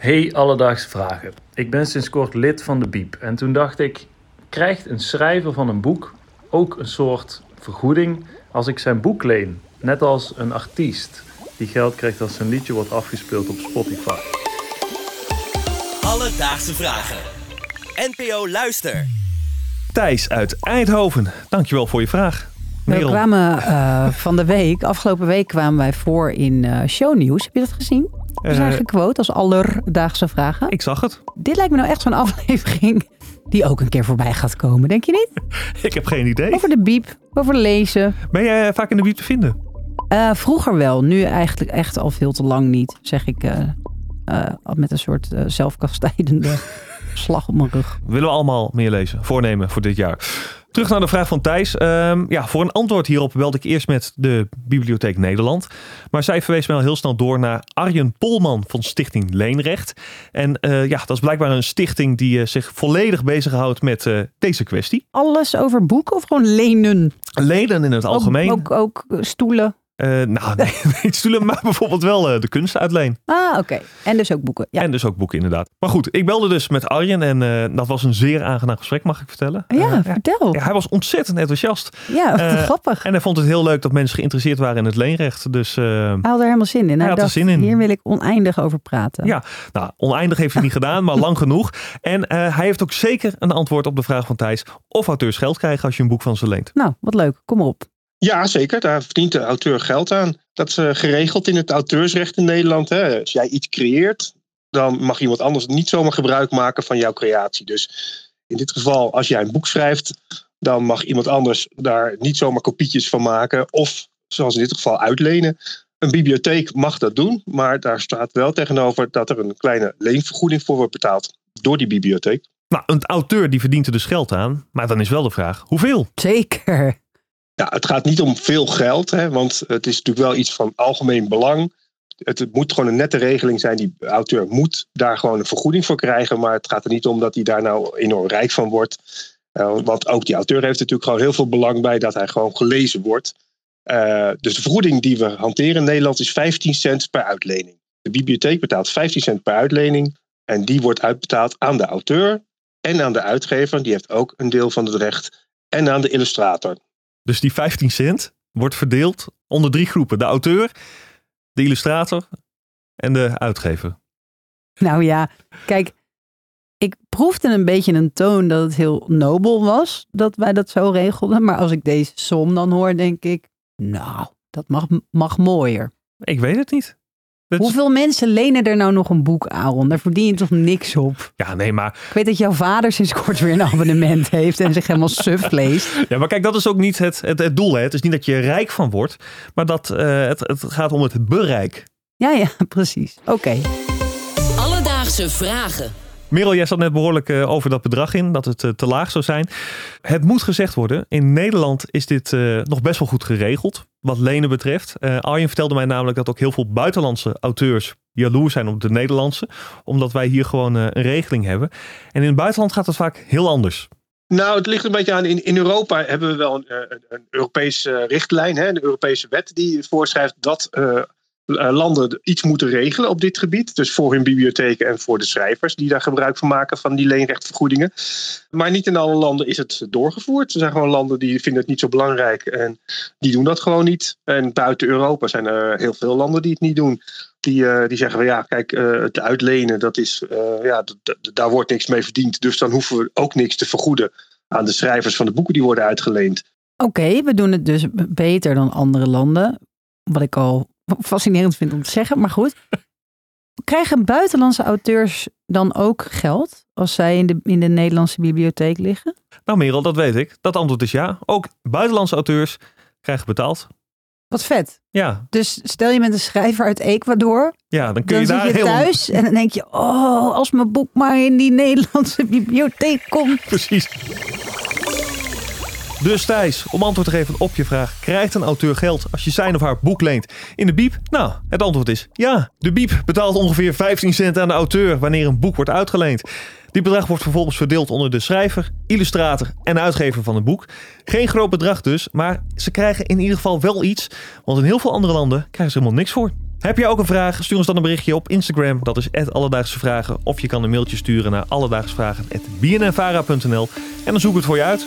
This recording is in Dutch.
Hey Alledaagse Vragen. Ik ben sinds kort lid van de Biep en toen dacht ik, krijgt een schrijver van een boek ook een soort vergoeding als ik zijn boek leen? Net als een artiest die geld krijgt als zijn liedje wordt afgespeeld op Spotify. Alledaagse Vragen. NPO Luister. Thijs uit Eindhoven, dankjewel voor je vraag. We Merel, kwamen eh, van de week, afgelopen week kwamen wij voor in eh shownieuws. Heb je dat gezien? We zijn Eh, gequote als allerdaagse vragen. ik zag het. Dit lijkt me nou echt zo'n aflevering die ook een keer voorbij gaat komen, denk je niet? Ik heb geen idee. Over de biep, over lezen. Ben jij eh, vaak in de biep te vinden? Eh, vroeger wel, nu eigenlijk echt al veel te lang niet, zeg ik met een soort zelfkastijdende slag op mijn rug. Willen we allemaal meer lezen? Voornemen voor dit jaar. Terug naar de vraag van Thijs. Ehm, ja, voor een antwoord hierop belde ik eerst met de Bibliotheek Nederland. Maar zij verwees mij al heel snel door naar Arjen Polman van Stichting Leenrecht. En eh, ja, dat is blijkbaar een stichting die eh, zich volledig bezighoudt met eh, deze kwestie. Alles over boeken of gewoon lenen? Leden in het algemeen. Ook, ook, ook stoelen. Eh, nou, nee, niet stoelen, maar bijvoorbeeld wel eh, de kunst uitleen. Ah, oké. En dus ook boeken. Ja, En dus ook boeken inderdaad. Maar goed, ik belde dus met Arjen en eh, dat was een zeer aangenaam gesprek, mag ik vertellen. ja, vertel. ja, hij was ontzettend enthousiast. Ja, wat grappig. En hij vond het heel leuk dat mensen geïnteresseerd waren in het leenrecht. Dus Hij had er helemaal zin in. Hij, had er zin in. hier wil ik oneindig over praten. ja, nou, oneindig heeft hij niet gedaan, maar lang genoeg. En hij heeft ook zeker een antwoord op de vraag van Thijs of auteurs geld krijgen als je een boek van ze leent. Nou, wat leuk. Kom op. Ja, zeker. Daar verdient de auteur geld aan. Dat is eh, geregeld in het auteursrecht in Nederland. Hè. Als jij iets creëert, dan mag iemand anders niet zomaar gebruik maken van jouw creatie. Dus in dit geval, als jij een boek schrijft, dan mag iemand anders daar niet zomaar kopietjes van maken. Of, zoals in dit geval, uitlenen. Een bibliotheek mag dat doen, maar daar staat wel tegenover dat er een kleine leenvergoeding voor wordt betaald door die bibliotheek. Nou, een auteur die verdient er dus geld aan. Maar dan is wel de vraag, hoeveel? Zeker. Ja, het gaat niet om veel geld, hè, want het is natuurlijk wel iets van algemeen belang. Het, moet gewoon een nette regeling zijn. Die auteur moet daar gewoon een vergoeding voor krijgen. Maar het gaat er niet om dat hij daar nou enorm rijk van wordt. Eh, want ook die auteur heeft natuurlijk gewoon heel veel belang bij dat hij gewoon gelezen wordt. Eh, dus de vergoeding die we hanteren in Nederland is 15 cent per uitlening. De bibliotheek betaalt 15 cent per uitlening. En die wordt uitbetaald aan de auteur en aan de uitgever. Die heeft ook een deel van het recht. En aan de illustrator. Dus die 15 cent wordt verdeeld onder drie groepen. De auteur, de illustrator en de uitgever. Nou ja, kijk. Ik proefde een beetje een toon dat het heel nobel was dat wij dat zo regelden. Maar als ik deze som dan hoor, denk ik, nou, dat mag, mag mooier. Ik weet het niet. Dat is- Hoeveel mensen lenen er nou nog een boek, Aaron? Daar verdien je toch niks op? Ja, nee, maar, Ik weet dat jouw vader sinds kort weer een abonnement heeft en zich helemaal suf leest. ja, maar kijk, dat is ook niet het, het, het doel. Hè. Het is niet dat je rijk van wordt, maar dat eh, het, het gaat om het bereik. Ja, ja, precies. Oké. Alledaagse vragen. Merel, jij zat net behoorlijk eh, over dat bedrag in, dat het eh, te laag zou zijn. Het moet gezegd worden, in Nederland is dit eh, nog best wel goed geregeld, wat lenen betreft. Arjen vertelde mij namelijk dat ook heel veel buitenlandse auteurs jaloers zijn op de Nederlandse, omdat wij hier gewoon een regeling hebben. En in het buitenland gaat het vaak heel anders. Nou, het ligt een beetje aan. In, in Europa hebben we wel een, een, een Europese richtlijn, hè, een Europese wet die voorschrijft dat landen iets moeten regelen op dit gebied. Dus voor hun bibliotheken en voor de schrijvers die daar gebruik van maken van die leenrechtvergoedingen. Maar niet in alle landen is het doorgevoerd. Er zijn gewoon landen die vinden het niet zo belangrijk en die doen dat gewoon niet. En buiten Europa zijn er heel veel landen die het niet doen. Die, eh, die zeggen van ja, kijk, eh, het uitlenen, dat is, eh, ja, daar wordt niks mee verdiend. Dus dan hoeven we ook niks te vergoeden aan de schrijvers van de boeken die worden uitgeleend. Oké, we doen het dus beter dan andere landen. Wat ik al fascinerend vind om te zeggen, maar goed. Krijgen buitenlandse auteurs dan ook geld als zij in de, in de Nederlandse bibliotheek liggen? Nou Merel, dat weet ik. Dat antwoord is ja. Ook buitenlandse auteurs krijgen betaald. Wat vet. Ja, Dus stel je bent een schrijver uit Ecuador, ja dan kun dan je daar zit je heel... thuis en dan denk je, oh, als mijn boek maar in die Nederlandse bibliotheek komt. Precies. Dus Thijs, om antwoord te geven op je vraag. Krijgt een auteur geld als je zijn of haar boek leent in de biep? Nou, het antwoord is ja. De biep betaalt ongeveer 15 cent aan de auteur wanneer een boek wordt uitgeleend. Dit bedrag wordt vervolgens verdeeld onder de schrijver, illustrator en uitgever van het boek. Geen groot bedrag dus, maar ze krijgen in ieder geval wel iets. Want in heel veel andere landen krijgen ze helemaal niks voor. Heb jij ook een vraag? Stuur ons dan een berichtje op Instagram. Dat is Alledaagse Vragen. Of je kan een mailtje sturen naar alledaagsvragen.bnnvara.nl En dan zoek ik het voor je uit.